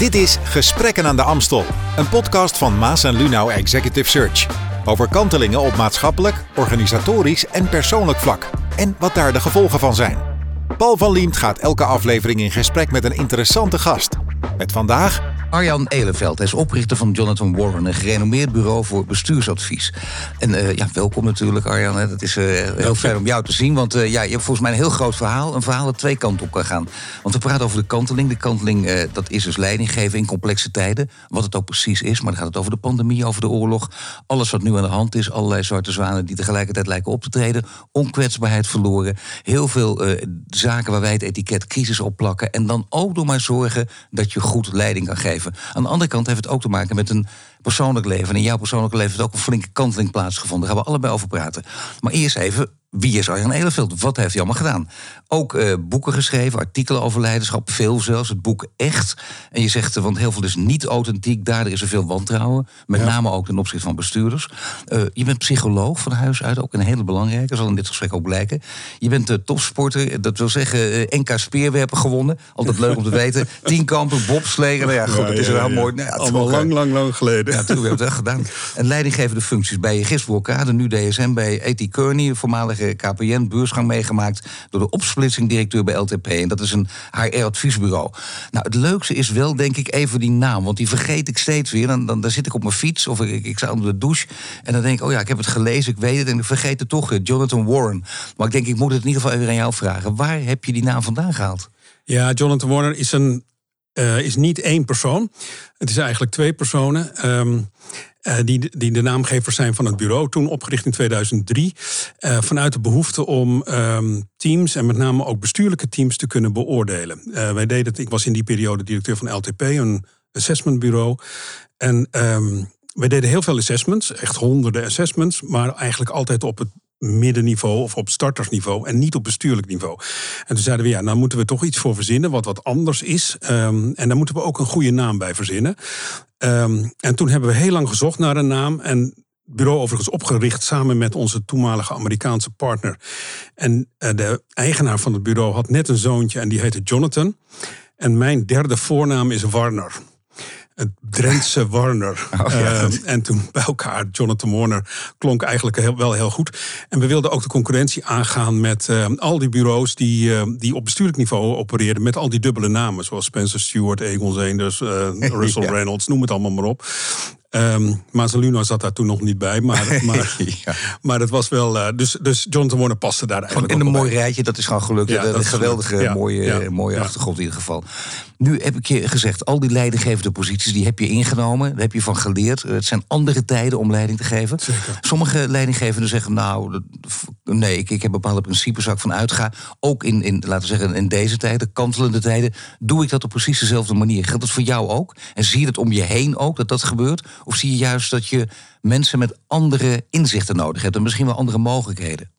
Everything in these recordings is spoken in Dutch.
Dit is Gesprekken aan de Amstel, een podcast van Maas en Lunau Executive Search. Over kantelingen op maatschappelijk, organisatorisch en persoonlijk vlak. En wat daar de gevolgen van zijn. Paul van Liemt gaat elke aflevering in gesprek met een interessante gast. Met vandaag Arjan Eleveld. Hij is oprichter van Jonathan Warren, een gerenommeerd bureau voor bestuursadvies. En uh, ja, welkom natuurlijk Arjan. Hè. Dat is uh, heel fijn om jou te zien, want uh, ja, je hebt volgens mij een heel groot verhaal. Een verhaal dat twee kanten op kan gaan. Want we praten over de kanteling. De kanteling, dat is dus leiding geven in complexe tijden. Wat het ook precies is, maar dan gaat het over de pandemie, over de oorlog. Alles wat nu aan de hand is, allerlei zwarte zwanen die tegelijkertijd lijken op te treden. Onkwetsbaarheid verloren. Heel veel zaken waar wij het etiket crisis op plakken. En dan ook door maar zorgen dat je goed leiding kan geven. Aan de andere kant heeft het ook te maken met een persoonlijk leven. En in jouw persoonlijke leven heeft ook een flinke kanteling plaatsgevonden. Daar gaan we allebei over praten. Maar eerst even, wie is Arjan Eleveld? Wat heeft hij allemaal gedaan? Ook uh, boeken geschreven, artikelen over leiderschap, veel zelfs. Het boek Echt. En je zegt, want heel veel is niet authentiek. Daardoor is er veel wantrouwen. Met name ook ten opzichte van bestuurders. Uh, je bent psycholoog van huis uit, ook een hele belangrijke. Zal in dit gesprek ook blijken. Je bent uh, topsporter, dat wil zeggen NK speerwerpen gewonnen. Altijd leuk om te weten. Tienkampen, bobslee. Nou ja, goed, ja, dat is wel mooi. Nou, ja, Allemaal lang, lang, lang geleden. Ja, toen hebben we het gedaan. En leidinggevende functies bij Gisborkade, nu DSM, bij E.T. Kearney, KPN, beursgang meegemaakt door de opsplitsing-directeur bij LTP. En dat is een HR-adviesbureau. Nou, het leukste is wel, denk ik, even die naam. Want die vergeet ik steeds weer. Dan, dan, dan zit ik op mijn fiets of ik, ik sta onder de douche. En dan denk ik, oh ja, ik heb het gelezen, ik weet het. En ik vergeet het toch, Jonathan Warren. Maar ik denk, ik moet het in ieder geval even aan jou vragen. Waar heb je die naam vandaan gehaald? Ja, Jonathan Warren is, een, uh, is niet één persoon. Het is eigenlijk twee personen. Um, uh, die, die de naamgevers zijn van het bureau, toen opgericht in 2003. Uh, vanuit de behoefte om um, teams en met name ook bestuurlijke teams te kunnen beoordelen. Uh, wij deden het, ik was in die periode directeur van LTP, een assessmentbureau. En um, wij deden heel veel assessments, echt honderden assessments, maar eigenlijk altijd op het middenniveau of op startersniveau en niet op bestuurlijk niveau. En toen zeiden we, ja, nou moeten we toch iets voor verzinnen wat wat anders is. Um, en daar moeten we ook een goede naam bij verzinnen. Um, en toen hebben we heel lang gezocht naar een naam. En het bureau overigens opgericht samen met onze toenmalige Amerikaanse partner. En uh, de eigenaar van het bureau had net een zoontje en die heette Jonathan. En mijn derde voornaam is Warner het Drentse Warner. Oh, ja, uh, en toen bij elkaar, Jonathan Warner, klonk eigenlijk heel, wel heel goed. En we wilden ook de concurrentie aangaan met uh, al die bureaus die, uh, die op bestuurlijk niveau opereerden, met al die dubbele namen, zoals Spencer Stewart, Egon Zeenders, Russell ja. Reynolds, noem het allemaal maar op. Um, zat daar toen nog niet bij, maar, maar, ja. maar het was wel. Uh, dus, dus Jonathan Warner paste daar eigenlijk. In een mooi rijtje, dat is gewoon gelukt. Ja, een geweldige, ja, mooie, mooie achtergrond in ieder geval. Nu heb ik je gezegd, al die leidinggevende posities die heb je ingenomen. Daar heb je van geleerd. Het zijn andere tijden om leiding te geven. Zeker. Sommige leidinggevenden zeggen, nou, nee, ik, ik heb bepaalde principes waar ik van uitga. Ook in, in, laten zeggen, in deze tijden, kantelende tijden, doe ik dat op precies dezelfde manier. Geldt dat voor jou ook? En zie je het om je heen ook, dat dat gebeurt? Of zie je juist dat je mensen met andere inzichten nodig hebt en misschien wel andere mogelijkheden?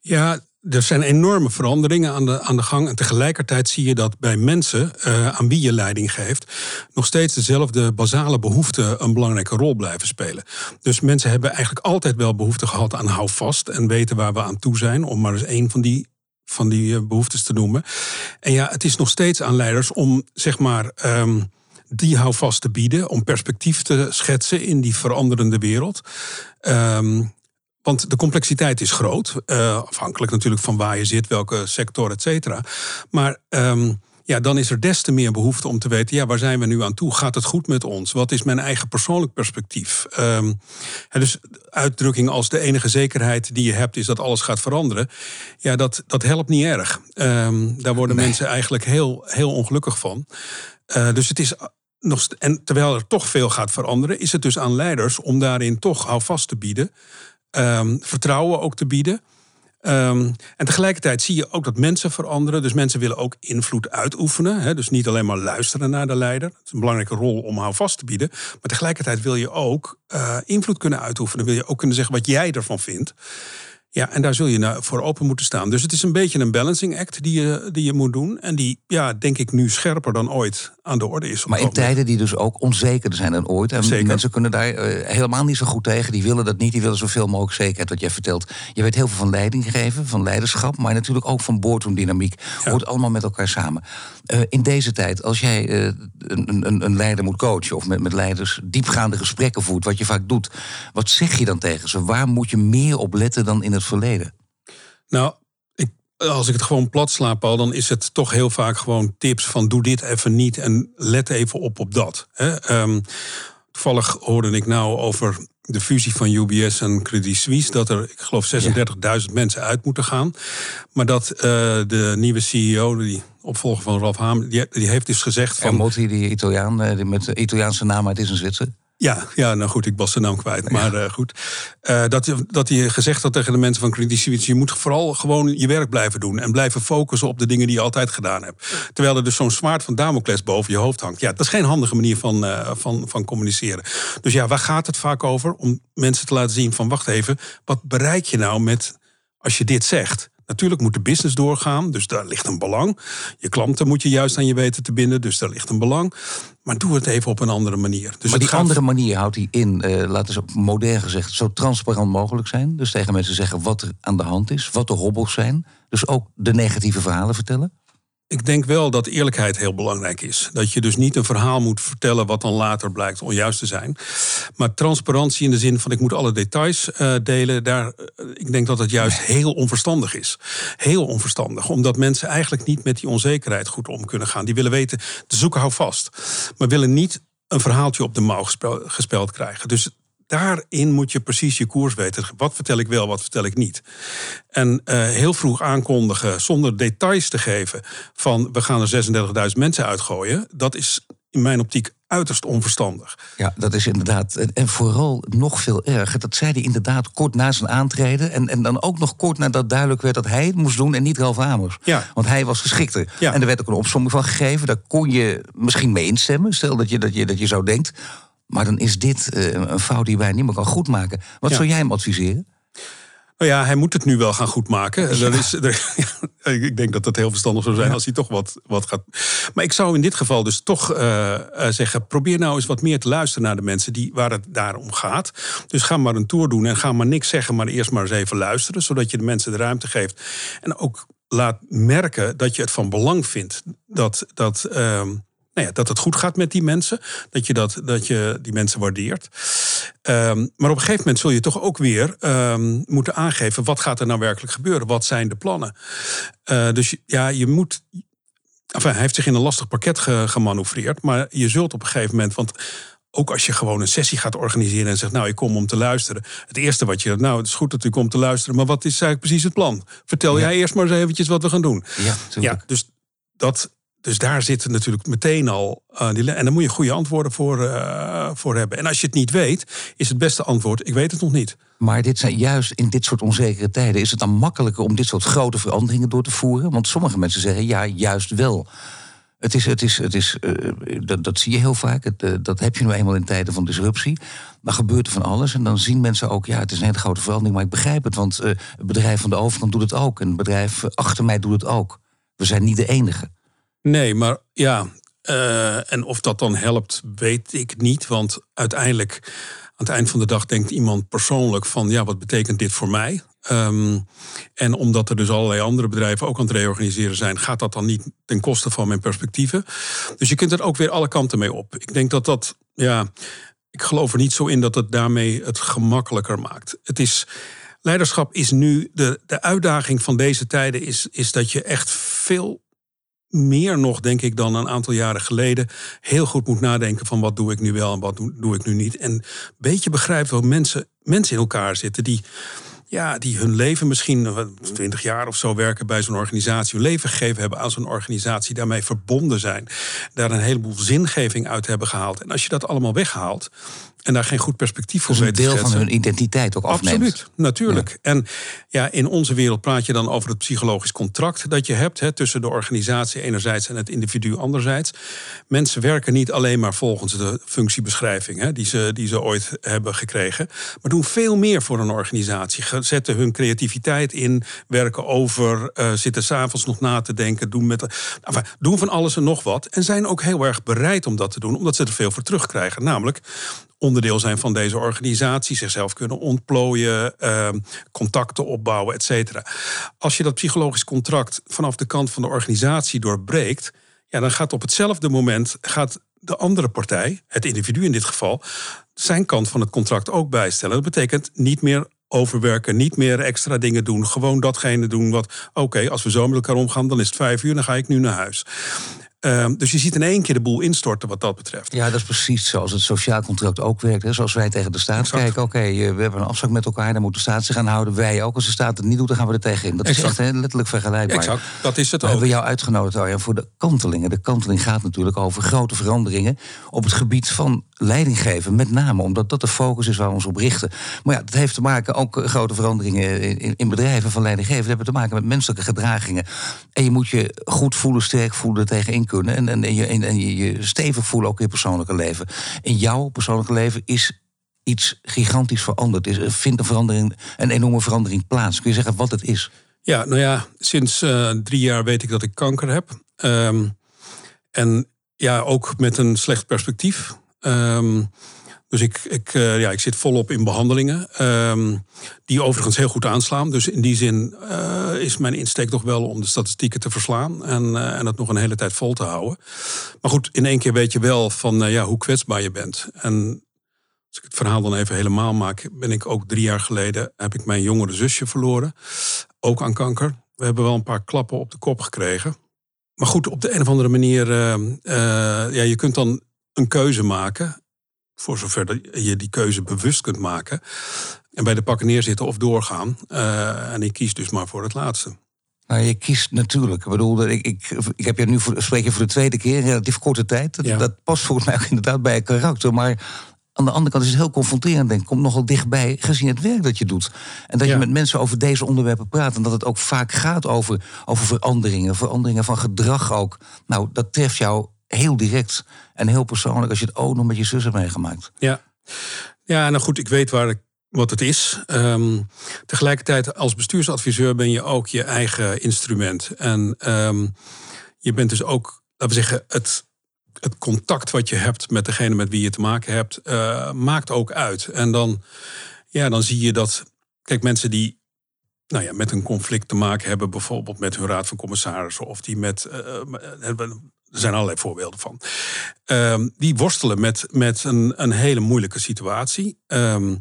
Ja, er zijn enorme veranderingen aan de, aan de gang. En tegelijkertijd zie je dat bij mensen uh, aan wie je leiding geeft, nog steeds dezelfde basale behoeften een belangrijke rol blijven spelen. Dus mensen hebben eigenlijk altijd wel behoefte gehad aan houvast en weten waar we aan toe zijn, om maar eens één van die van die behoeftes te noemen. En ja, het is nog steeds aan leiders om zeg maar. Um, die houvast te bieden, om perspectief te schetsen in die veranderende wereld. Um, want de complexiteit is groot, uh, afhankelijk natuurlijk van waar je zit, welke sector, et cetera. Maar um, ja, dan is er des te meer behoefte om te weten, ja, waar zijn we nu aan toe? Gaat het goed met ons? Wat is mijn eigen persoonlijk perspectief? Um, dus uitdrukking als de enige zekerheid die je hebt is dat alles gaat veranderen. Ja, dat, dat helpt niet erg. Um, daar worden nee. mensen eigenlijk heel, heel ongelukkig van. Uh, dus het is nog, en terwijl er toch veel gaat veranderen, is het dus aan leiders om daarin toch houvast te bieden. Um, vertrouwen ook te bieden. Um, en tegelijkertijd zie je ook dat mensen veranderen. Dus mensen willen ook invloed uitoefenen. Hè? Dus niet alleen maar luisteren naar de leider. Het is een belangrijke rol om houvast te bieden. Maar tegelijkertijd wil je ook uh, invloed kunnen uitoefenen. Wil je ook kunnen zeggen wat jij ervan vindt. Ja, en daar zul je nou voor open moeten staan. Dus het is een beetje een balancing act die je, die je moet doen. En die, ja, denk ik, nu scherper dan ooit aan de orde is. Maar in tijden die dus ook onzekerder zijn dan ooit. En Zeker. mensen kunnen daar uh, helemaal niet zo goed tegen. Die willen dat niet. Die willen zoveel mogelijk zekerheid, wat jij vertelt. Je weet heel veel van leiding geven, van leiderschap. Maar natuurlijk ook van boordroomdynamiek. Ja. Hoort allemaal met elkaar samen. Uh, in deze tijd, als jij uh, een, een, een, leider moet coachen... of met, met leiders diepgaande gesprekken voert, wat je vaak doet... wat zeg je dan tegen ze? Waar moet je meer op letten dan in het verleden? Nou, ik, als ik het gewoon plat slaap al, dan is het toch heel vaak gewoon tips van doe dit even niet en let even op op dat. Hè. Um, toevallig hoorde ik nou over de fusie van UBS en Credit Suisse, dat er, ik geloof, 36.000 mensen uit moeten gaan. Maar dat uh, de nieuwe CEO, die opvolger van Ralf Hamer, die, die heeft dus gezegd van... Motti, die Italiaan, eh, met de Italiaanse naam, maar het is een Zwitser. Ja, ja, nou goed, ik was zijn naam kwijt. Maar uh, goed. Uh, dat, dat hij gezegd had tegen de mensen van Credit Suisse... je moet vooral gewoon je werk blijven doen... en blijven focussen op de dingen die je altijd gedaan hebt. Terwijl er dus zo'n zwaard van Damocles boven je hoofd hangt. Ja, dat is geen handige manier van, uh, van, van communiceren. Dus ja, waar gaat het vaak over? Om mensen te laten zien van, wacht even... wat bereik je nou met als je dit zegt? Natuurlijk moet de business doorgaan, dus daar ligt een belang. Je klanten moet je juist aan je weten te binden, dus daar ligt een belang. Maar doe het even op een andere manier. Dus maar die andere manier houdt hij in, uh, laten we modern gezegd, zo transparant mogelijk zijn. Dus tegen mensen zeggen wat er aan de hand is, wat de hobbels zijn. Dus ook de negatieve verhalen vertellen. Ik denk wel dat eerlijkheid heel belangrijk is. Dat je dus niet een verhaal moet vertellen wat dan later blijkt onjuist te zijn. Maar transparantie in de zin van ik moet alle details uh, delen, daar, uh, ik denk dat het juist heel onverstandig is. Heel onverstandig, omdat mensen eigenlijk niet met die onzekerheid goed om kunnen gaan. Die willen weten, de zoeken hou vast. Maar willen niet een verhaaltje op de mouw gespeld krijgen. Dus daarin moet je precies je koers weten. Wat vertel ik wel, wat vertel ik niet. En uh, heel vroeg aankondigen zonder details te geven van we gaan er 36.000 mensen uitgooien, dat is in mijn optiek uiterst onverstandig. Ja, dat is inderdaad. En vooral nog veel erger. Dat zei hij inderdaad kort na zijn aantreden. En, en dan ook nog kort nadat duidelijk werd dat hij het moest doen en niet Ralf Hamers. Ja. Want hij was geschikter. Ja. En er werd ook een opsomming van gegeven. Daar kon je misschien mee instemmen. Stel dat je, dat je, dat je zo denkt. Maar dan is dit uh, een fout die wij niet meer kan goedmaken. Wat ja. zou jij hem adviseren? Nou ja, hij moet het nu wel gaan goedmaken. Ja. is, er, ja, ik denk dat dat heel verstandig zou zijn ja. als hij toch wat, wat gaat. Maar ik zou in dit geval dus toch uh, zeggen: probeer nou eens wat meer te luisteren naar de mensen die, waar het daarom gaat. Dus ga maar een tour doen en ga maar niks zeggen, maar eerst maar eens even luisteren, zodat je de mensen de ruimte geeft. En ook laat merken dat je het van belang vindt dat. dat uh, nou ja, dat het goed gaat met die mensen. Dat je, dat, dat je die mensen waardeert. Um, maar op een gegeven moment zul je toch ook weer um, moeten aangeven... wat gaat er nou werkelijk gebeuren? Wat zijn de plannen? Uh, dus ja, je moet... Enfin, hij heeft zich in een lastig pakket ge, gemanoeuvreerd. Maar je zult op een gegeven moment... Want ook als je gewoon een sessie gaat organiseren en zegt, nou, ik kom om te luisteren. Het eerste wat je, nou, het is goed dat u komt te luisteren, maar wat is eigenlijk precies het plan? Vertel ja. jij eerst maar eens eventjes wat we gaan doen. Ja, ja dus dat, dus daar zitten natuurlijk meteen al. Die, en daar moet je goede antwoorden voor, uh, voor hebben. En als je het niet weet, is het beste antwoord: ik weet het nog niet. Maar dit zijn juist in dit soort onzekere tijden. Is het dan makkelijker om dit soort grote veranderingen door te voeren? Want sommige mensen zeggen ja, juist wel. Het is, het is, het is, uh, dat, dat, zie je heel vaak. Het, dat heb je nu eenmaal in tijden van disruptie. Dan gebeurt er van alles. En dan zien mensen ook, ja, het is een hele grote verandering. Maar ik begrijp het, want het bedrijf van de overkant doet het ook. En het bedrijf achter mij doet het ook. We zijn niet de enige. Nee, maar ja. Uh, en of dat dan helpt, weet ik niet. Want uiteindelijk, aan het eind van de dag, denkt iemand persoonlijk van: ja, wat betekent dit voor mij? Um, en omdat er dus allerlei andere bedrijven ook aan het reorganiseren zijn, gaat dat dan niet ten koste van mijn perspectieven. Dus je kunt er ook weer alle kanten mee op. Ik denk dat dat, ja, ik geloof er niet zo in dat het daarmee het gemakkelijker maakt. Het is. Leiderschap is nu, de, de uitdaging van deze tijden is, is dat je echt veel meer nog, denk ik, dan een aantal jaren geleden. heel goed moet nadenken van wat doe ik nu wel en wat doe ik nu niet. En een beetje begrijpt hoe mensen, mensen in elkaar zitten die. Ja, die hun leven misschien twintig jaar of zo werken bij zo'n organisatie, hun leven gegeven hebben aan zo'n organisatie, daarmee verbonden zijn, daar een heleboel zingeving uit hebben gehaald. En als je dat allemaal weghaalt, en daar geen goed perspectief voor een weten te deel van hun identiteit ook afneemt. Absoluut, natuurlijk. En ja, in onze wereld praat je dan over het psychologisch contract dat je hebt hè, tussen de organisatie enerzijds en het individu anderzijds. Mensen werken niet alleen maar volgens de functiebeschrijving hè, die, ze, die ze ooit hebben gekregen, maar doen veel meer voor een organisatie. Zetten hun creativiteit in, werken over, eh, zitten s'avonds nog na te denken, doen, met, enfin, doen van alles en nog wat. En zijn ook heel erg bereid om dat te doen, omdat ze er veel voor terugkrijgen. Namelijk onderdeel zijn van deze organisatie, zichzelf kunnen ontplooien, ehm, contacten opbouwen, et cetera. Als je dat psychologisch contract vanaf de kant van de organisatie doorbreekt, ja, dan gaat op hetzelfde moment gaat de andere partij, het individu in dit geval, zijn kant van het contract ook bijstellen. Dat betekent niet meer overwerken, niet meer extra dingen doen, gewoon datgene doen wat, oké, als we zo met elkaar omgaan, dan is het vijf uur, dan ga ik nu naar huis. Ehm, dus je ziet in één keer de boel instorten wat dat betreft. Ja, dat is precies zoals het sociaal contract ook werkt. Hè. Zoals wij tegen de staat Exact. kijken. Oké, eh, we hebben een afspraak met elkaar. Daar moet de staat zich aan houden. Wij ook. Als de staat het niet doet, dan gaan we er tegenin. Dat is Exact. echt hè, letterlijk vergelijkbaar. Exact, dat is het We ook. hebben jou uitgenodigd, Arjan, voor de kantelingen. De kanteling gaat natuurlijk over grote veranderingen op het gebied van leidinggeven. Met name omdat dat de focus is waar we ons op richten. Maar ja, dat heeft te maken ook eh, grote veranderingen in, in bedrijven van leidinggeven. Dat hebben te maken met menselijke gedragingen. En je moet je goed voelen, sterk voelen, tegenin kunnen. En, en, je, en, en je, je stevig voelen ook in je persoonlijke leven. In jouw persoonlijke leven is iets gigantisch veranderd. Is, er vindt een verandering, een enorme verandering plaats. Kun je zeggen wat het is? Ja, nou ja, sinds eh, drie jaar weet ik dat ik kanker heb. Ehm, en ja, ook met een slecht perspectief. Ehm, dus ik, ik, eh, ja, ik zit volop in behandelingen. ehm, die overigens heel goed aanslaan. Dus in die zin eh, is mijn insteek toch wel om de statistieken te verslaan. En, eh, en dat nog een hele tijd vol te houden. Maar goed, in één keer weet je wel van ja, hoe kwetsbaar je bent. En als ik het verhaal dan even helemaal maak, ben ik ook drie jaar geleden heb ik mijn jongere zusje verloren. Ook aan kanker. We hebben wel een paar klappen op de kop gekregen. Maar goed, op de een of andere manier, eh, eh, ja, je kunt dan een keuze maken. Voor zover dat je die keuze bewust kunt maken. En bij de pakken neerzitten of doorgaan. Eh, en ik kies dus maar voor het laatste. Nou, je kiest natuurlijk. Ik bedoel, ik, ik, ik heb je nu voor, spreek je voor de tweede keer, in relatief korte tijd. Dat, Ja. dat past volgens mij ook inderdaad bij je karakter. Maar aan de andere kant is het heel confronterend, denk ik. Komt nogal dichtbij gezien het werk dat je doet. En dat Ja. je met mensen over deze onderwerpen praat. En dat het ook vaak gaat over, over veranderingen. Veranderingen van gedrag ook. Nou, dat treft jou heel direct en heel persoonlijk als je het ook nog met je zus hebt meegemaakt. Ja, ja nou goed, ik weet waar wat het is. Ehm, tegelijkertijd, als bestuursadviseur ben je ook je eigen instrument. En ehm, je bent dus ook, laten we zeggen, het, het contact wat je hebt met degene met wie je te maken hebt, eh, maakt ook uit. En dan, ja, dan zie je dat, kijk, mensen die nou ja, met een conflict te maken hebben, bijvoorbeeld met hun raad van commissarissen, of die met. eh, er zijn allerlei voorbeelden van. Ehm, die worstelen met, met een, een hele moeilijke situatie. Ehm,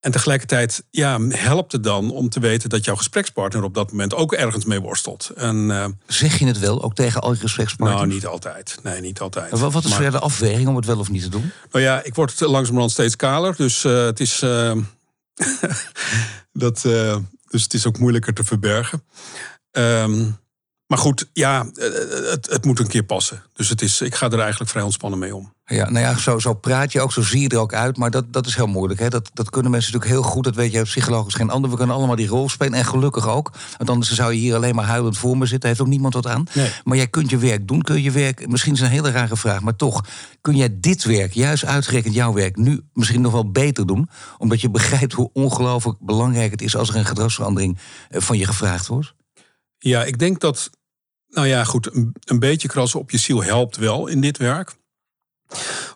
en tegelijkertijd ja, helpt het dan om te weten dat jouw gesprekspartner op dat moment ook ergens mee worstelt. En, eh, Zeg je het wel, ook tegen al je gesprekspartners? nou, niet altijd. Nee, niet altijd. Wat, wat is Maar- de afweging om het wel of niet te doen? Nou ja, ik word langzamerhand steeds kaler. Dus eh, het is. eh, dat, dus het is ook moeilijker te verbergen. Ehm, maar goed, ja, eh, het, het moet een keer passen. Dus het is, ik ga er eigenlijk vrij ontspannen mee om. Ja, nou ja, zo, zo praat je ook, zo zie je er ook uit. Maar dat, dat is heel moeilijk. Hè? Dat, dat kunnen mensen natuurlijk heel goed. Dat weet jij psychologisch geen ander. We kunnen allemaal die rol spelen. En gelukkig ook. Want anders zou je hier alleen maar huilend voor me zitten. Heeft ook niemand wat aan. Nee. Maar jij kunt je werk doen. Kun je je werk, misschien is het een hele rare vraag. Maar toch, kun jij dit werk, juist uitgerekend jouw werk... nu misschien nog wel beter doen? Omdat je begrijpt hoe ongelooflijk belangrijk het is... als er een gedragsverandering eh, van je gevraagd wordt? Ja, ik denk dat, nou ja, goed, een, een beetje krassen op je ziel helpt wel in dit werk.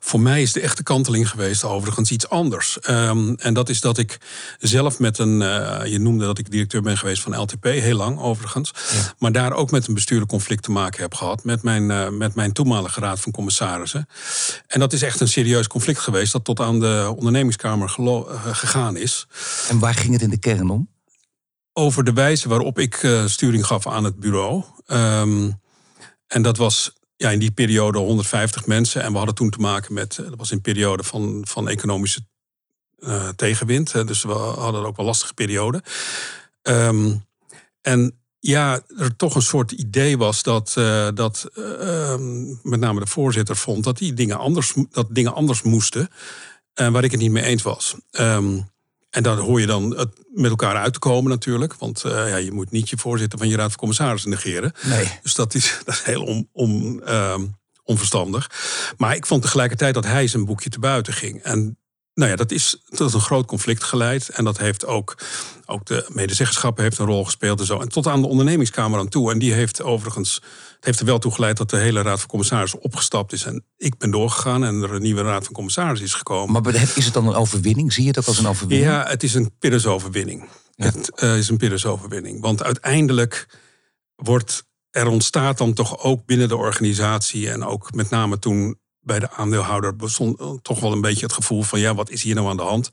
Voor mij is de echte kanteling geweest overigens iets anders. Ehm, en dat is dat ik zelf met een, eh, je noemde dat ik directeur ben geweest van LTP, heel lang overigens. Maar daar ook met een bestuurlijk conflict te maken heb gehad met mijn, eh, met mijn toenmalige raad van commissarissen. En dat is echt een serieus conflict geweest dat tot aan de ondernemingskamer eh, gegaan is En waar ging het in de kern om? Over de wijze waarop ik eh, sturing gaf aan het bureau. Ehm, en dat was ja, in die periode 150 mensen. En we hadden toen te maken met, eh, dat was een periode van, van economische eh, tegenwind. dus we hadden ook wel lastige periode. Ehm, en ja, er toch een soort idee was dat, dat eh, ehm, met name de voorzitter vond dat die dingen anders, dat dingen anders moesten. En waar ik het niet mee eens was. Ehm, en dan hoor je dan het met elkaar uit te komen natuurlijk. Want uh, ja, je moet niet je voorzitter van je raad van commissarissen negeren. Nee. Dus dat is, dat is heel om, om, ehm, onverstandig. Maar ik vond tegelijkertijd dat hij zijn boekje te buiten ging. En nou ja, dat is, dat is een groot conflict geleid. En dat heeft ook, ook de medezeggenschap heeft een rol gespeeld en zo. En tot aan de ondernemingskamer aan toe. En die heeft overigens, het heeft er wel toe geleid dat de hele raad van commissarissen opgestapt is. En ik ben doorgegaan en er een nieuwe raad van commissarissen is gekomen. Maar is het dan een overwinning? Zie je het ook als een overwinning? Ja, het is een Pires-overwinning. Het uh, is een Pires-overwinning. Want uiteindelijk wordt er ontstaat dan toch ook binnen de organisatie en ook met name toen bij de aandeelhouder bestond toch wel een beetje het gevoel van ja, wat is hier nou aan de hand?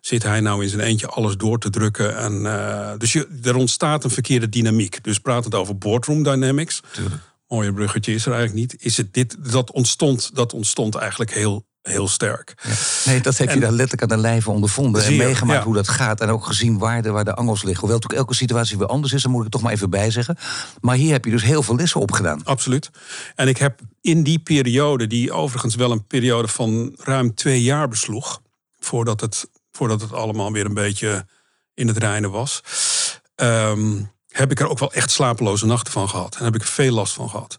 Zit hij nou in zijn eentje alles door te drukken? En, uh, dus je, er ontstaat een verkeerde dynamiek. Dus praat het over boardroom dynamics. Tuurlijk. Mooie bruggetje is er eigenlijk niet. Is het dit, dat, ontstond, dat ontstond eigenlijk heel heel sterk. Nee, dat heb je daar letterlijk aan de lijve ondervonden. En meegemaakt hoe dat gaat. En ook gezien waar de, waar de angels liggen. Hoewel natuurlijk elke situatie weer anders is, dan moet ik het toch maar even bijzeggen. Maar hier heb je dus heel veel lessen opgedaan. Absoluut. En ik heb in die periode, die overigens wel een periode van ruim twee jaar besloeg. Voordat het, voordat het allemaal weer een beetje in het reinen was. Ehm, heb ik er ook wel echt slapeloze nachten van gehad. En heb ik er veel last van gehad.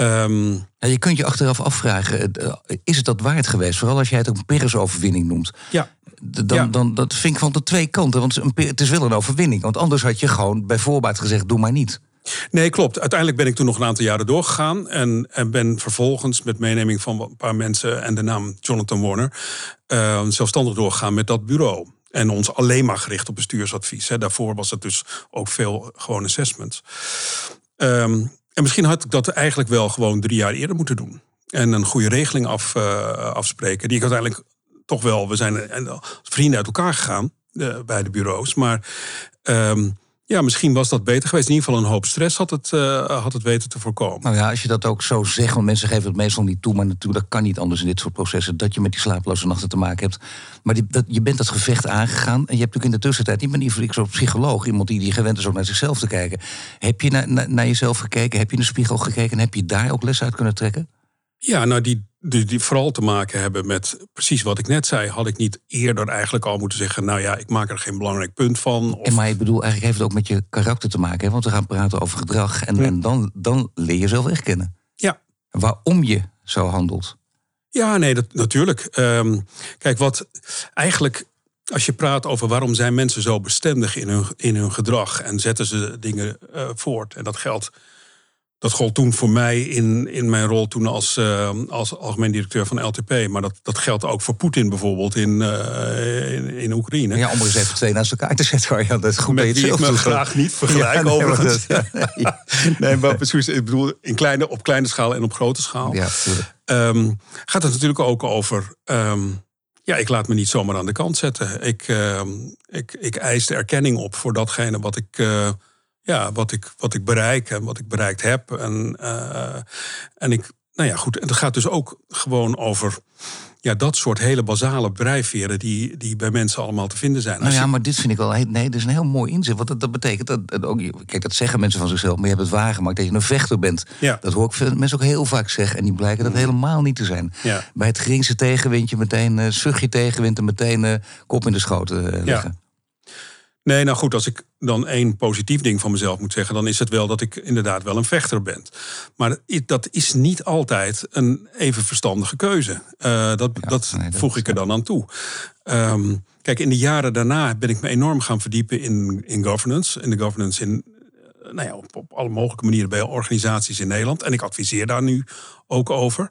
Um, ja, je kunt je achteraf afvragen, eh, is het dat waard geweest? Vooral als jij het een Peres-overwinning noemt. Ja. Dan, dan dat vind ik van de twee kanten. Want het is wel een overwinning. Want anders had je gewoon bij voorbaat gezegd, doe maar niet. Nee, klopt. Uiteindelijk ben ik toen nog een aantal jaren doorgegaan. En, en ben vervolgens met meeneming van een paar mensen en de naam Jonathan Warner... Uh, zelfstandig doorgegaan met dat bureau. En ons alleen maar gericht op bestuursadvies. Hè. Daarvoor was het dus ook veel gewoon assessments. Um, en misschien had ik dat eigenlijk wel gewoon drie jaar eerder moeten doen. En een goede regeling af, uh, afspreken. Die ik uiteindelijk toch wel. We zijn als vrienden uit elkaar gegaan bij de bureaus. Maar um, ja, misschien was dat beter geweest. In ieder geval een hoop stress had het, uh, had het weten te voorkomen. Nou ja, als je dat ook zo zegt, want mensen geven het meestal niet toe, maar natuurlijk dat kan niet anders in dit soort processen, dat je met die slaaploze nachten te maken hebt. Maar die, dat, je bent dat gevecht aangegaan en je hebt natuurlijk in de tussentijd, ik ben niet voor zo'n psycholoog, iemand die, die gewend is om naar zichzelf te kijken. Heb je naar jezelf gekeken? Heb je in de spiegel gekeken en heb je daar ook les uit kunnen trekken? Ja, nou die, die, die, vooral te maken hebben met precies wat ik net zei. Had ik niet eerder eigenlijk al moeten zeggen... nou ja, ik maak er geen belangrijk punt van. Of... En maar ik bedoel, eigenlijk heeft het ook met je karakter te maken. Hè? Want we gaan praten over gedrag en, en dan, dan leer je zelf echt kennen. Ja. Waarom je zo handelt. Ja, nee, dat, natuurlijk. Um, kijk, wat eigenlijk als je praat over waarom zijn mensen zo bestendig in hun, in hun gedrag... en zetten ze dingen uh, voort. En dat geldt dat gold toen voor mij in, in mijn rol toen als, uh, als algemeen directeur van LTP. Maar dat, dat geldt ook voor Poetin bijvoorbeeld in, uh, in, in, Oekraïne. Ja, om er eens even twee naast elkaar te zetten. Dat goed Met die ik me graag niet vergelijk ja, nee, overigens. Dat, ja. nee, maar precies, ik bedoel in kleine, op kleine schaal en op grote schaal. Ja, um, gaat het natuurlijk ook over... Um, ja, ik laat me niet zomaar aan de kant zetten. Ik, uh, ik, ik eis de erkenning op voor datgene wat ik ja, wat, ik, wat ik bereik en wat ik bereikt heb. En, uh, en ik, nou ja, goed. En het gaat dus ook gewoon over ja, dat soort hele basale drijfveren die, die bij mensen allemaal te vinden zijn. Nou ja, maar dit vind ik wel. Nee, dat is een heel mooi inzicht. Want dat, dat betekent dat, dat ook. Kijk, dat zeggen mensen van zichzelf, maar je hebt het waargemaakt dat je een vechter bent. Ja. Dat hoor ik veel, mensen ook heel vaak zeggen. En die blijken dat mm. helemaal niet te zijn. Ja. Bij het geringste tegenwindje meteen uh, zucht je tegenwind en meteen uh, kop in de schoten uh, leggen. Ja. Nee, nou goed, als ik dan één positief ding van mezelf moet zeggen, dan is het wel dat ik inderdaad wel een vechter ben. Maar dat is niet altijd een even verstandige keuze. Uh, dat, ja, dat nee, voeg dat ik er dan aan toe. Um, kijk, in de jaren daarna ben ik me enorm gaan verdiepen in, in governance. In de governance in, eh, nou ja, op, op alle mogelijke manieren bij organisaties in Nederland. En ik adviseer daar nu ook over.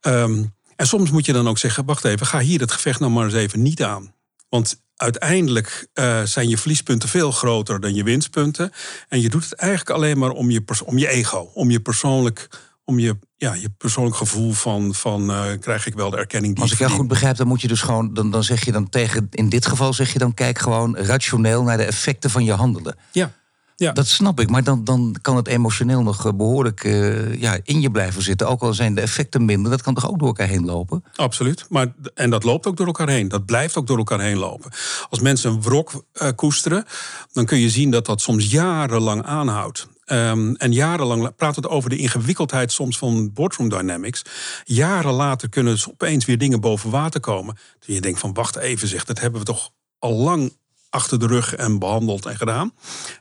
Um, en soms moet je dan ook zeggen: wacht even, ga hier het gevecht nou maar eens even niet aan. Want uiteindelijk uh, zijn je verliespunten veel groter dan je winstpunten. En je doet het eigenlijk alleen maar om je, om je ego, om je persoonlijk, om je, ja, je persoonlijk gevoel van, van uh, krijg ik wel de erkenning die Als ik jou goed begrijp, dan moet je dus gewoon, dan, dan zeg je dan tegen, in dit geval zeg je dan, kijk gewoon rationeel naar de effecten van je handelen. Ja. Ja. Dat snap ik, maar dan, dan kan het emotioneel nog eh, behoorlijk uh, ja, in je blijven zitten. Ook al zijn de effecten minder, dat kan toch ook door elkaar heen lopen? Absoluut, maar, en dat loopt ook door elkaar heen. Dat blijft ook door elkaar heen lopen. Als mensen een wrok uh, koesteren, dan kun je zien dat dat soms jarenlang aanhoudt. Ehm, en jarenlang praat het over de ingewikkeldheid soms van boardroom dynamics. Jaren later kunnen ze opeens weer dingen boven water komen. Dus je denkt van wacht even zeg, dat hebben we toch al lang achter de rug en behandeld en gedaan.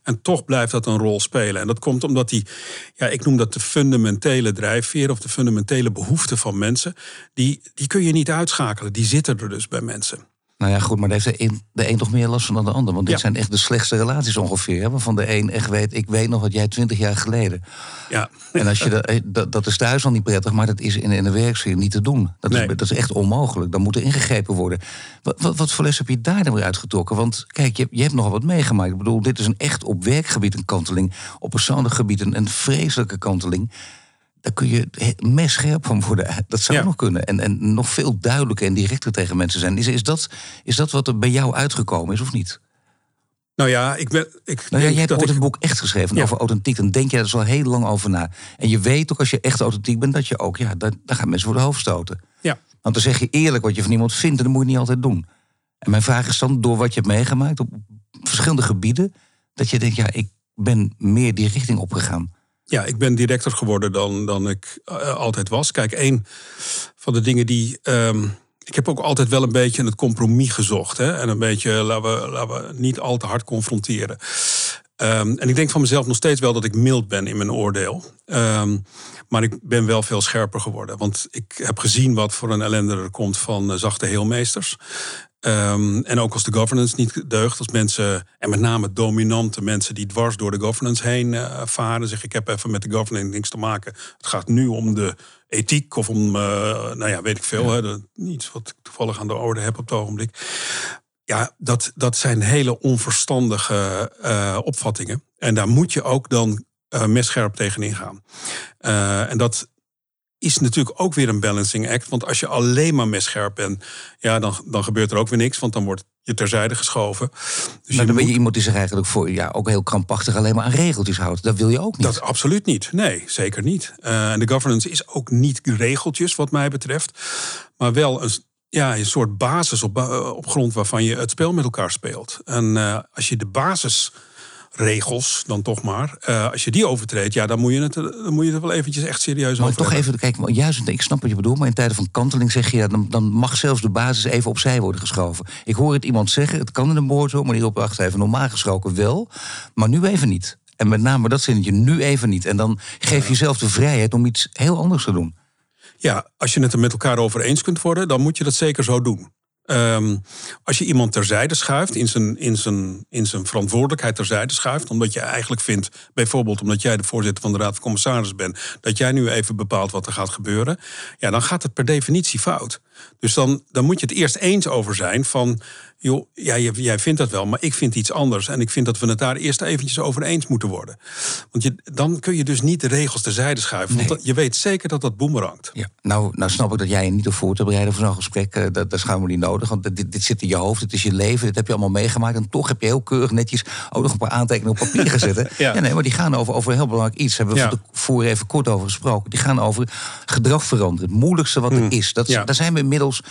En toch blijft dat een rol spelen. En dat komt omdat die, ja, ik noem dat de fundamentele drijfveer of de fundamentele behoeften van mensen, die, die kun je niet uitschakelen. Die zitten er dus bij mensen. Nou ja, goed, maar daar heeft de een, de een toch meer last van dan de ander. Want dit zijn echt de slechtste relaties ongeveer. Hè? Waarvan de een echt weet, ik weet nog wat jij twintig jaar geleden. Ja. En als je dat, eh, dat, dat is thuis al niet prettig, maar dat is in, in de werksfeer niet te doen. Dat, Nee. is, dat is echt onmogelijk. Dan moet er ingegrepen worden. Wat, wat, wat voor les heb je daar dan weer uitgetrokken? Want kijk, je, hebt- je hebt nogal wat meegemaakt. Ik bedoel, dit is een echt op werkgebied een kanteling. Op persoonlijk gebied een, een vreselijke kanteling. Daar kun je he- messcherp van worden. Dat zou Ja. nog kunnen. En, en nog veel duidelijker en directer tegen mensen zijn. Is, is, dat, is dat wat er bij jou uitgekomen is, of niet? Nou ja, ik ben. Ik Nou ja, jij hebt dat ooit ik, een boek echt geschreven Ja. over authentiek. Dan denk je er zo heel lang over na. En je weet ook als je echt authentiek bent, dat je ook, ja, daar, daar gaan mensen voor de hoofd stoten. Ja. Want dan zeg je eerlijk wat je van iemand vindt en dat moet je niet altijd doen. En mijn vraag is dan, door wat je hebt meegemaakt op verschillende gebieden, dat je denkt, ja, ik ben meer die richting opgegaan. Ja, ik ben directer geworden dan, dan ik eh, altijd was. Kijk, een van de dingen die. ehm, ik heb ook altijd wel een beetje het compromis gezocht. Hè? En een beetje, laten we, laten we niet al te hard confronteren. Ehm, en ik denk van mezelf nog steeds wel dat ik mild ben in mijn oordeel. Ehm, maar ik ben wel veel scherper geworden. Want ik heb gezien wat voor een ellende er komt van eh, zachte heelmeesters. Ehm, en ook als de governance niet deugt, als mensen, en met name dominante mensen die dwars door de governance heen eh, varen, zeg ik heb even met de governance niks te maken. Het gaat nu om de ethiek of om, eh, nou ja, weet ik veel, hè, iets wat ik toevallig aan de orde heb op het ogenblik. Ja, dat, dat zijn hele onverstandige eh, opvattingen. En daar moet je ook dan eh messcherp tegenin gaan. En dat is natuurlijk ook weer een balancing act. Want als je alleen maar messcherp bent, ja, dan, dan gebeurt er ook weer niks. Want dan wordt je terzijde geschoven. Dus Maar dan ben je iemand die zich eigenlijk voor, ja, ook heel krampachtig alleen maar aan regeltjes houdt. Dat wil je ook niet. Dat absoluut niet. Nee, zeker niet. Eh, en de governance is ook niet regeltjes, wat mij betreft. Maar wel een, ja, een soort basis op, ba- op grond waarvan je het spel met elkaar speelt. En eh, als je de basisregels, dan toch maar, eh, als je die overtreedt, ja, dan moet je het, dan moet je het wel eventjes echt serieus Maar over toch hebben. even, kijk, juist, ik snap wat je bedoelt, maar in tijden van kanteling zeg je, ja, dan, dan mag zelfs de basis even opzij worden geschoven. Ik hoor het iemand zeggen, het kan in een boordroom, maar hierop wacht even, normaal gesproken wel, maar nu even niet. En met name dat zinnetje, nu even niet. En dan geef je jezelf de vrijheid om iets heel anders te doen. Ja, als je het er met elkaar over eens kunt worden, dan moet je dat zeker zo doen. Ehm, als je iemand terzijde schuift, in zijn, in, zijn, in zijn verantwoordelijkheid terzijde schuift, omdat je eigenlijk vindt, bijvoorbeeld omdat jij de voorzitter van de Raad van Commissarissen bent, dat jij nu even bepaalt wat er gaat gebeuren, ja, dan gaat het per definitie fout. Dus dan, dan moet je het eerst eens over zijn van, joh, ja, jij, jij vindt dat wel, maar ik vind iets anders. En ik vind dat we het daar eerst eventjes over eens moeten worden. Want je, dan kun je dus niet de regels terzijde schuiven, want Nee. je weet zeker dat dat boemerangt. Ja. Nou, nou snap ik dat jij je niet hoeft voor te bereiden voor zo'n gesprek. eh, Dat, dat is gewoon niet nodig. Want dit, dit zit in je hoofd, dit is je leven, dit heb je allemaal meegemaakt. En toch heb je heel keurig netjes ook nog een paar aantekeningen op papier gezet. Ja. nee, maar die gaan over, over een heel belangrijk iets. Daar hebben we Ja. tevoren even kort over gesproken. Die gaan over gedrag veranderen. Het moeilijkste wat er is. Dat, is- Hmm. Ja. Daar zijn we inmiddels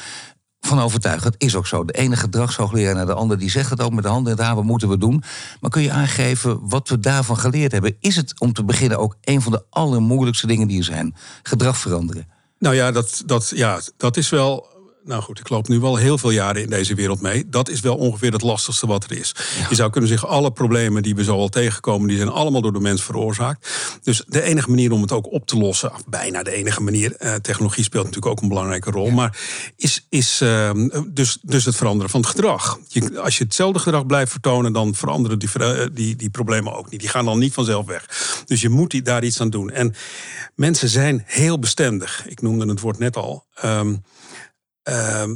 van overtuigd. Dat is ook zo. De ene gedragshoogleraar naar de ander die zegt het ook met de handen in het haar. Wat moeten we doen? Maar kun je aangeven wat we daarvan geleerd hebben? Is het om te beginnen ook een van de allermoeilijkste dingen die er zijn? Gedrag veranderen. Nou ja, dat, dat, ja, dat is wel. Nou goed, ik loop nu wel heel veel jaren in deze wereld mee. Dat is wel ongeveer het lastigste wat er is. Je zou kunnen zeggen, alle problemen die we zo al tegenkomen, die zijn allemaal door de mens veroorzaakt. Dus de enige manier om het ook op te lossen, of bijna de enige manier, eh, technologie speelt natuurlijk ook een belangrijke rol, maar is, is eh, dus, dus het veranderen van het gedrag. Je, als je hetzelfde gedrag blijft vertonen, dan veranderen die, eh, die, die problemen ook niet. Die gaan dan niet vanzelf weg. Dus je moet die, daar iets aan doen. En mensen zijn heel bestendig. Ik noemde het woord net al. Ehm, Ehm,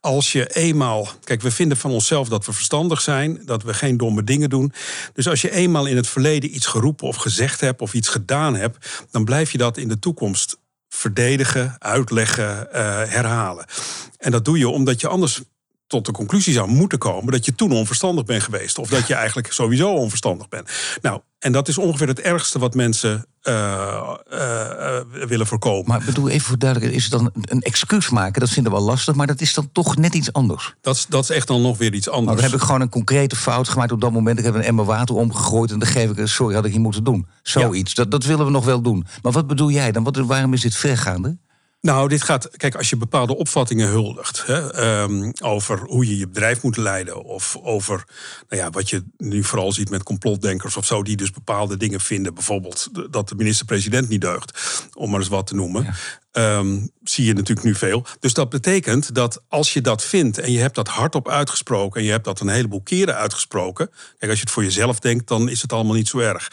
als je eenmaal. Kijk, we vinden van onszelf dat we verstandig zijn, dat we geen domme dingen doen. Dus als je eenmaal in het verleden iets geroepen of gezegd hebt of iets gedaan hebt, dan blijf je dat in de toekomst verdedigen, uitleggen, eh, herhalen. En dat doe je omdat je anders tot de conclusie zou moeten komen dat je toen onverstandig bent geweest. Of dat je eigenlijk sowieso onverstandig bent. Nou, En dat is ongeveer het ergste wat mensen uh, uh, willen voorkomen. Maar bedoel, even voor duidelijkheid, is het dan een excuus maken? Dat vinden we wel lastig, maar dat is dan toch net iets anders. Dat is, dat is echt dan nog weer iets anders. Maar dan heb ik gewoon een concrete fout gemaakt op dat moment. Ik heb een emmer water omgegooid en dan geef ik... sorry, had ik niet moeten doen. Zoiets, dat, dat willen we nog wel doen. Maar wat bedoel jij dan? Wat, waarom is dit vergaande? Nou, dit gaat. Kijk, als je bepaalde opvattingen huldigt. Hè, um, over hoe je je bedrijf moet leiden. Of over nou ja, wat je nu vooral ziet met complotdenkers of zo. Die dus bepaalde dingen vinden. Bijvoorbeeld dat de minister-president niet deugt. Om maar eens wat te noemen. Um, zie je natuurlijk nu veel. Dus dat betekent dat als je dat vindt. en je hebt dat hardop uitgesproken. en je hebt dat een heleboel keren uitgesproken. Kijk, als je het voor jezelf denkt, dan is het allemaal niet zo erg.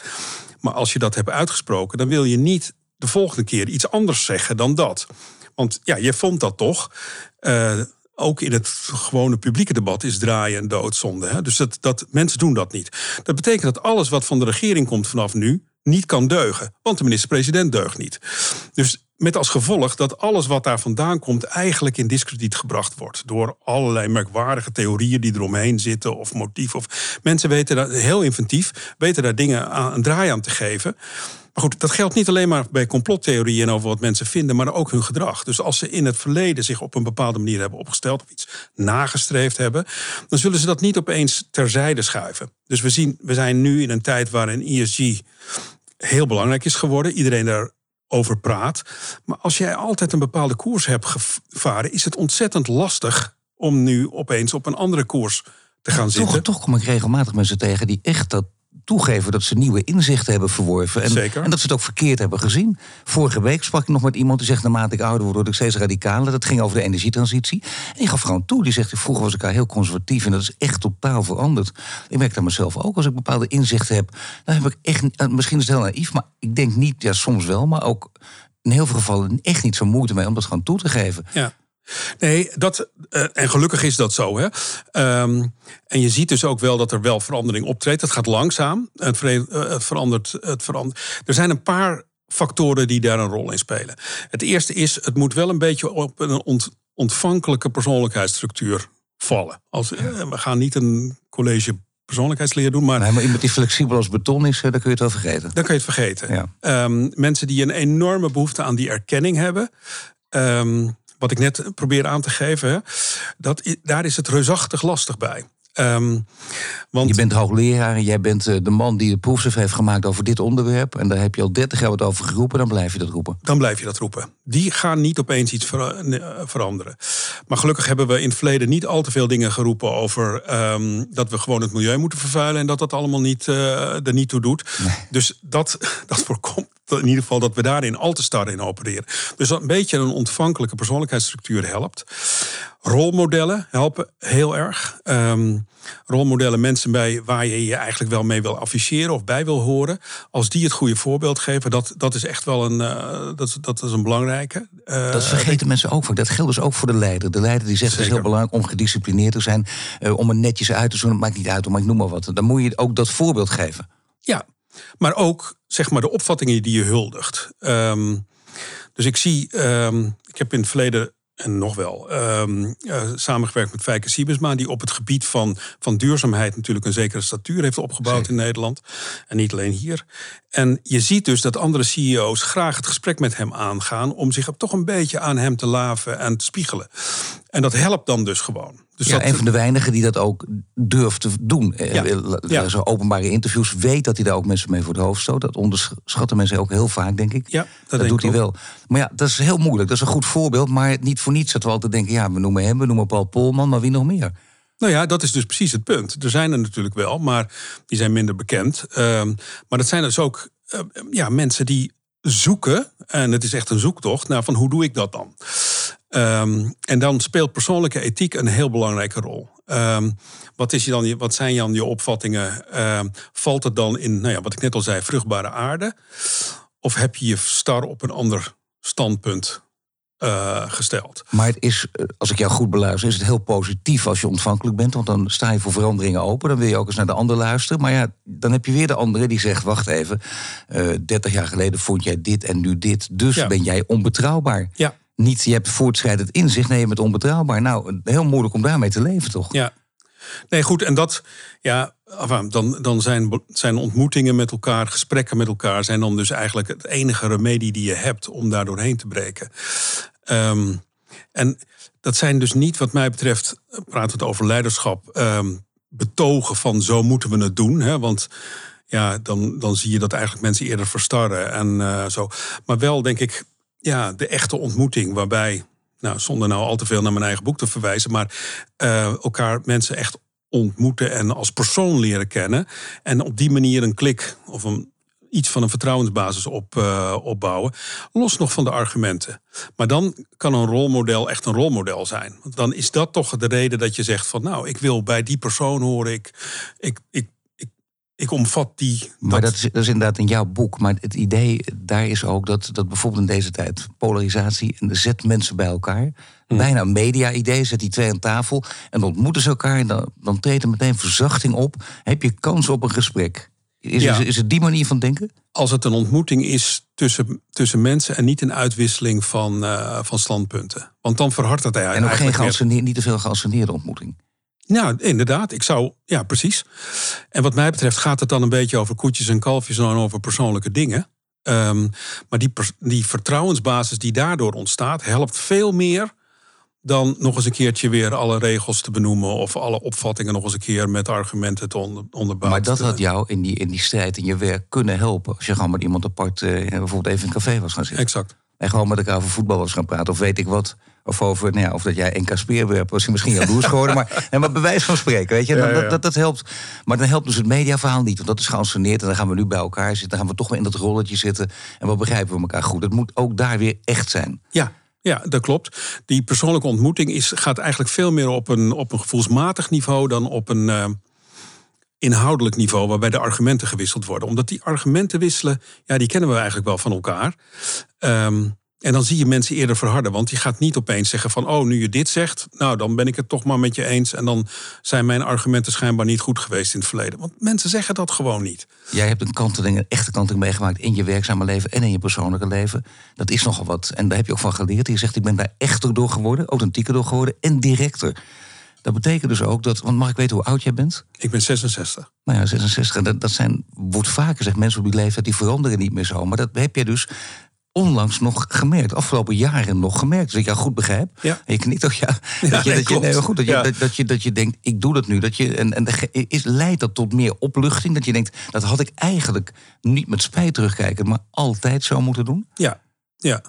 Maar als je dat hebt uitgesproken, dan wil je niet de volgende keer iets anders zeggen dan dat. Want ja, je vond dat toch. Uh, ook in het gewone publieke debat is draaien en doodzonde. Hè? Dus dat, dat, mensen doen dat niet. Dat betekent dat alles wat van de regering komt vanaf nu niet kan deugen. Want de minister-president deugt niet. Dus met als gevolg dat alles wat daar vandaan komt eigenlijk in discrediet gebracht wordt. Door allerlei merkwaardige theorieën die eromheen zitten of motieven. Of mensen weten dat heel inventief, weten daar dingen aan, een draai aan te geven. Maar goed, dat geldt niet alleen maar bij complottheorieën en over wat mensen vinden, maar ook hun gedrag. Dus als ze in het verleden zich op een bepaalde manier hebben opgesteld of iets nagestreefd hebben, dan zullen ze dat niet opeens terzijde schuiven. Dus we, zien, we zijn nu in een tijd waarin ESG heel belangrijk is geworden. Iedereen daarover praat. Maar als jij altijd een bepaalde koers hebt gevaren, is het ontzettend lastig om nu opeens op een andere koers te gaan zitten. Toch, toch kom ik regelmatig mensen tegen die echt dat toegeven dat ze nieuwe inzichten hebben verworven. En, Zeker. en dat ze het ook verkeerd hebben gezien. Vorige week sprak ik nog met iemand die zegt: naarmate ik ouder word, word ik steeds radicaler. Dat ging over de energietransitie. En die gaf gewoon toe. Die zegt: vroeger was ik daar heel conservatief en dat is echt totaal veranderd. Ik merk dat mezelf ook. Als ik bepaalde inzichten heb, dan heb ik echt. Eh, misschien is het heel naïef, maar ik denk niet, ja, soms wel, maar ook in heel veel gevallen echt niet zo moeite mee om dat gewoon toe te geven. Ja. Nee, dat, uh, en gelukkig is dat zo. Hè? Um, en je ziet dus ook wel dat er wel verandering optreedt. Het gaat langzaam. Het, het, verandert, het verandert. Er zijn een paar factoren die daar een rol in spelen. Het eerste is, het moet wel een beetje op een ont, ontvankelijke persoonlijkheidsstructuur vallen. Als, uh, we gaan niet een college persoonlijkheidsleer doen. Maar, nee, maar iemand die flexibel als beton is, dan kun je het wel vergeten. Dan kun je het vergeten. Ja. Um, mensen die een enorme behoefte aan die erkenning hebben. Um, wat ik net probeer aan te geven, dat, daar is het reusachtig lastig bij. Um, want... Je bent hoogleraar en jij bent eh, de man die de proefschrift heeft gemaakt over dit onderwerp. En daar heb je al 30 jaar wat over geroepen, dan blijf je dat roepen. Dan blijf je dat roepen. Die gaan niet opeens iets veranderen. Maar gelukkig hebben we in het verleden niet al te veel dingen geroepen over um, dat we gewoon het milieu moeten vervuilen en dat dat allemaal niet, uh, er niet toe doet. Nee. Dus dat, dat voorkomt in ieder geval dat we daarin al te star in opereren. Dus dat een beetje een ontvankelijke persoonlijkheidsstructuur helpt. Rolmodellen helpen heel erg. Um, rolmodellen, mensen bij waar je je eigenlijk wel mee wil afficheren of bij wil horen. Als die het goede voorbeeld geven, dat, dat is echt wel een, uh, dat, dat is een belangrijke. Uh, dat vergeten mensen ook vaak. Dat geldt dus ook voor de leider. De leider die zegt het is heel belangrijk om gedisciplineerd te zijn. Uh, om er netjes uit te doen. Het maakt niet uit, maar ik noem maar wat. Dan moet je ook dat voorbeeld geven. Ja, maar ook zeg maar de opvattingen die je huldigt. Um, dus ik zie, um, ik heb in het verleden en nog wel, um, uh, samengewerkt met Fijke Siebesma... die op het gebied van, van duurzaamheid natuurlijk een zekere statuur heeft opgebouwd Zeker. in Nederland. En niet alleen hier. En je ziet dus dat andere CEO's graag het gesprek met hem aangaan... om zich toch een beetje aan hem te laven en te spiegelen. En dat helpt dan dus gewoon. Dus ja, dat... een van de weinigen die dat ook durft te doen. Ja. ja. Zo openbare interviews weet dat hij daar ook mensen mee voor het hoofd stoot. Dat onderschatten mensen ook heel vaak, denk ik. Ja, dat, dat doet hij wel. Maar ja, dat is heel moeilijk. Dat is een goed voorbeeld. Maar niet voor niets dat we altijd denken... ja, we noemen hem, we noemen Paul Polman, maar wie nog meer? Nou ja, dat is dus precies het punt. Er zijn er natuurlijk wel, maar die zijn minder bekend. Um, maar dat zijn dus ook uh, ja, mensen die zoeken, en het is echt een zoektocht, naar van hoe doe ik dat dan? Um, en dan speelt persoonlijke ethiek een heel belangrijke rol. Um, wat, is je dan, wat zijn dan je opvattingen? Um, valt het dan in, nou ja, wat ik net al zei, vruchtbare aarde? Of heb je je star op een ander standpunt uh, gesteld. Maar het is, eh, als ik jou goed beluister, is het heel positief als je ontvankelijk bent. Want dan sta je voor veranderingen open. Dan wil je ook eens naar de ander luisteren. Maar ja, dan heb je weer de andere die zegt: wacht even, uh, 30 jaar geleden vond jij dit en nu dit. Dus ja. ben jij onbetrouwbaar. Ja. Niet je hebt voortschrijdend inzicht, nee, je bent onbetrouwbaar. Nou, heel moeilijk om daarmee te leven, toch? Ja. Nee, goed. En dat, ja, dan, dan zijn, zijn ontmoetingen met elkaar, gesprekken met elkaar, zijn dan dus eigenlijk het enige remedie die je hebt om daar doorheen te breken. Ehm, en dat zijn dus niet, wat mij betreft, praten we over leiderschap, ehm, betogen van zo moeten we het doen. Hè? Want ja, dan, dan zie je dat eigenlijk mensen eerder verstarren en uh, zo. Maar wel, denk ik, ja, de echte ontmoeting waarbij, nou, zonder nou al te veel naar mijn eigen boek te verwijzen, maar uh, elkaar mensen echt ontmoeten en als persoon leren kennen. En op die manier een klik of een, iets van een vertrouwensbasis op, uh, opbouwen. Los nog van de argumenten. Maar dan kan een rolmodel echt een rolmodel zijn. Want dan is dat toch de reden dat je zegt van nou, ik wil bij die persoon horen. Ik, ik, ik ik omvat die. Maar dat is, dat is, inderdaad in jouw boek. Maar het idee daar is ook dat, dat bijvoorbeeld in deze tijd polarisatie en zet mensen bij elkaar. Hmm. Bijna een media-idee, zet die twee aan tafel en ontmoeten ze elkaar. En dan, dan treedt er meteen verzachting op. Heb je kans op een gesprek? Is, is, is, het die manier van denken? Als het een ontmoeting is tussen, tussen mensen en niet een uitwisseling van, uh, van standpunten. Want dan verhardt het eigenlijk. En ook geen niet te veel geanceneerde ontmoeting. Ja, inderdaad. Ik zou, ja, precies. En wat mij betreft gaat het dan een beetje over koetjes en kalfjes en over persoonlijke dingen. Um, maar die, die vertrouwensbasis die daardoor ontstaat, helpt veel meer dan nog eens een keertje weer alle regels te benoemen of alle opvattingen nog eens een keer met argumenten te onder, onderbouwen. Maar dat had jou in die, in die strijd in je werk kunnen helpen. Als je gewoon met iemand apart uh, bijvoorbeeld even in een café was gaan zitten. Exact. En gewoon met elkaar over voetbal was gaan praten of weet ik wat. Of over, nou ja, of dat jij NK Speerwerp was misschien jaloers geworden. maar, nee, maar bewijs van spreken, weet je. Dat, dat, dat, helpt. Maar dan helpt dus het mediaverhaal niet. Want dat is geanceneerd. En dan gaan we nu bij elkaar zitten. Dan gaan we toch weer in dat rolletje zitten. En wat begrijpen we elkaar goed. Het moet ook daar weer echt zijn. Ja, ja, dat klopt. Die persoonlijke ontmoeting is, gaat eigenlijk veel meer op een, op een gevoelsmatig niveau dan op een uh, inhoudelijk niveau waarbij de argumenten gewisseld worden. Omdat die argumenten wisselen, ja, die kennen we eigenlijk wel van elkaar. Um, en dan zie je mensen eerder verharden. Want je gaat niet opeens zeggen van... oh, nu je dit zegt, nou, dan ben ik het toch maar met je eens... en dan zijn mijn argumenten schijnbaar niet goed geweest in het verleden. Want mensen zeggen dat gewoon niet. Jij hebt een kanteling, een echte kanteling meegemaakt... in je werkzame leven en in je persoonlijke leven. Dat is nogal wat. En daar heb je ook van geleerd. Je zegt, ik ben daar echter door geworden, authentieker door geworden... en directer. Dat betekent dus ook dat, want mag ik weten hoe oud jij bent? Ik ben 66. Nou ja, 66. Dat, dat zijn, wordt vaker zeg mensen op die leeftijd, die veranderen niet meer zo. Maar dat heb je dus onlangs nog gemerkt, afgelopen jaren nog gemerkt. Dus ik jou goed begrijp. Ja. En je knikt toch ja. dat je, dat je, nee, goed, dat, je, dat, dat, je, dat je denkt, ik doe dat nu. Dat je, en en is, leidt dat tot meer opluchting? Dat je denkt, dat had ik eigenlijk niet met spijt terugkijken, maar altijd zo moeten doen? Ja, ja.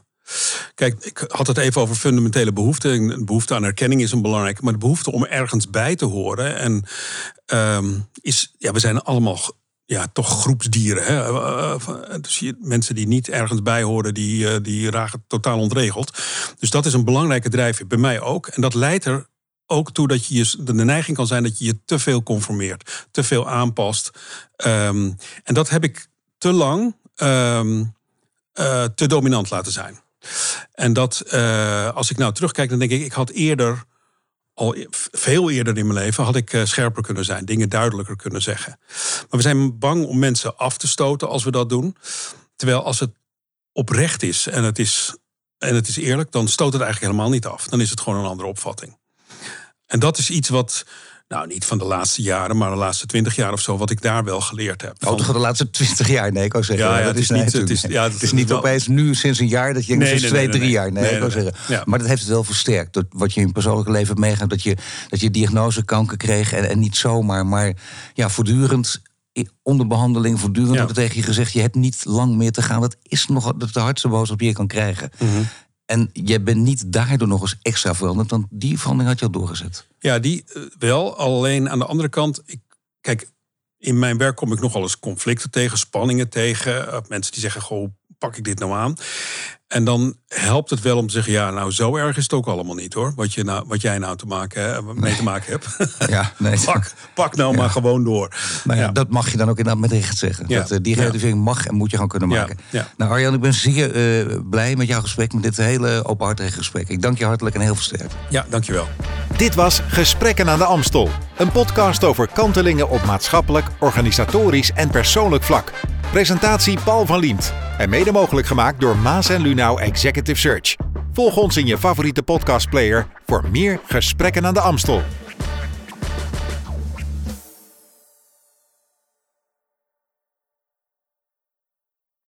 Kijk, ik had het even over fundamentele behoeften. De behoefte aan erkenning is een belangrijke. Maar de behoefte om ergens bij te horen. En um, is, ja, we zijn allemaal ja, toch groepsdieren. Hè? Eh, eh, dus je, mensen die niet ergens bij horen, die, eh, die raken totaal ontregeld. Dus dat is een belangrijke drijfveer, bij mij ook. En dat leidt er ook toe dat je, je de neiging kan zijn dat je je te veel conformeert, te veel aanpast. Um, en dat heb ik te lang uh, te dominant laten zijn. En dat, uh, als ik nou terugkijk, dan denk ik, ik had eerder al e- veel eerder in mijn leven had ik eh, scherper kunnen zijn, dingen duidelijker kunnen zeggen. Maar we zijn bang om mensen af te stoten als we dat doen. Terwijl als het oprecht is en het is, en het is eerlijk, dan stoot het eigenlijk helemaal niet af. Dan is het gewoon een andere opvatting. En dat is iets wat nou, niet van de laatste jaren, maar de laatste twintig jaar of zo, wat ik daar wel geleerd heb. Oh, van de laatste twintig jaar? Nee, ik wou zeggen. Ja, ja, dat is, niet, het is, ja, het is niet opeens nu sinds een jaar dat je nee, sinds twee, drie jaar. Nee, ik wou zeggen. Ja. Maar dat heeft het wel versterkt. Dat wat je in je persoonlijke leven meegaat, dat je, dat je diagnose kanker kreeg en, en niet zomaar, maar ja, voortdurend onder behandeling voortdurend wordt tegen je gezegd: je hebt niet lang meer te gaan. Dat is nog de hardste boodschap die je kan krijgen. Mm -hmm. En je bent niet daardoor nog eens extra veranderd, want die verandering had je al doorgezet. Ja, die eh, wel. Alleen aan de andere kant, ik, kijk, in mijn werk kom ik nogal eens conflicten tegen, spanningen tegen. Eh, mensen die zeggen, goh, pak ik dit nou aan? En dan helpt het wel om te zeggen: ja, nou, zo erg is het ook allemaal niet hoor. Wat, je nou, wat jij nou te maken, mee te maken hebt. Ja, nee. pak, pak nou maar gewoon door. Nou ja, Dat mag je dan ook inderdaad met recht zeggen. Dat, uh, die relativering mag en moet je gewoon kunnen maken. Nou, Arjan, ik ben zeer uh, blij met jouw gesprek, met dit hele openhartige gesprek. Ik dank je hartelijk en heel veel sterkte. Ja, dankjewel. Dit was Gesprekken aan de Amstel. Een podcast over kantelingen op maatschappelijk, organisatorisch en persoonlijk vlak. Presentatie Paul van Liemt. En mede mogelijk gemaakt door Maas en Lunau Executive Search. Volg ons in je favoriete podcastplayer voor meer gesprekken aan de Amstel.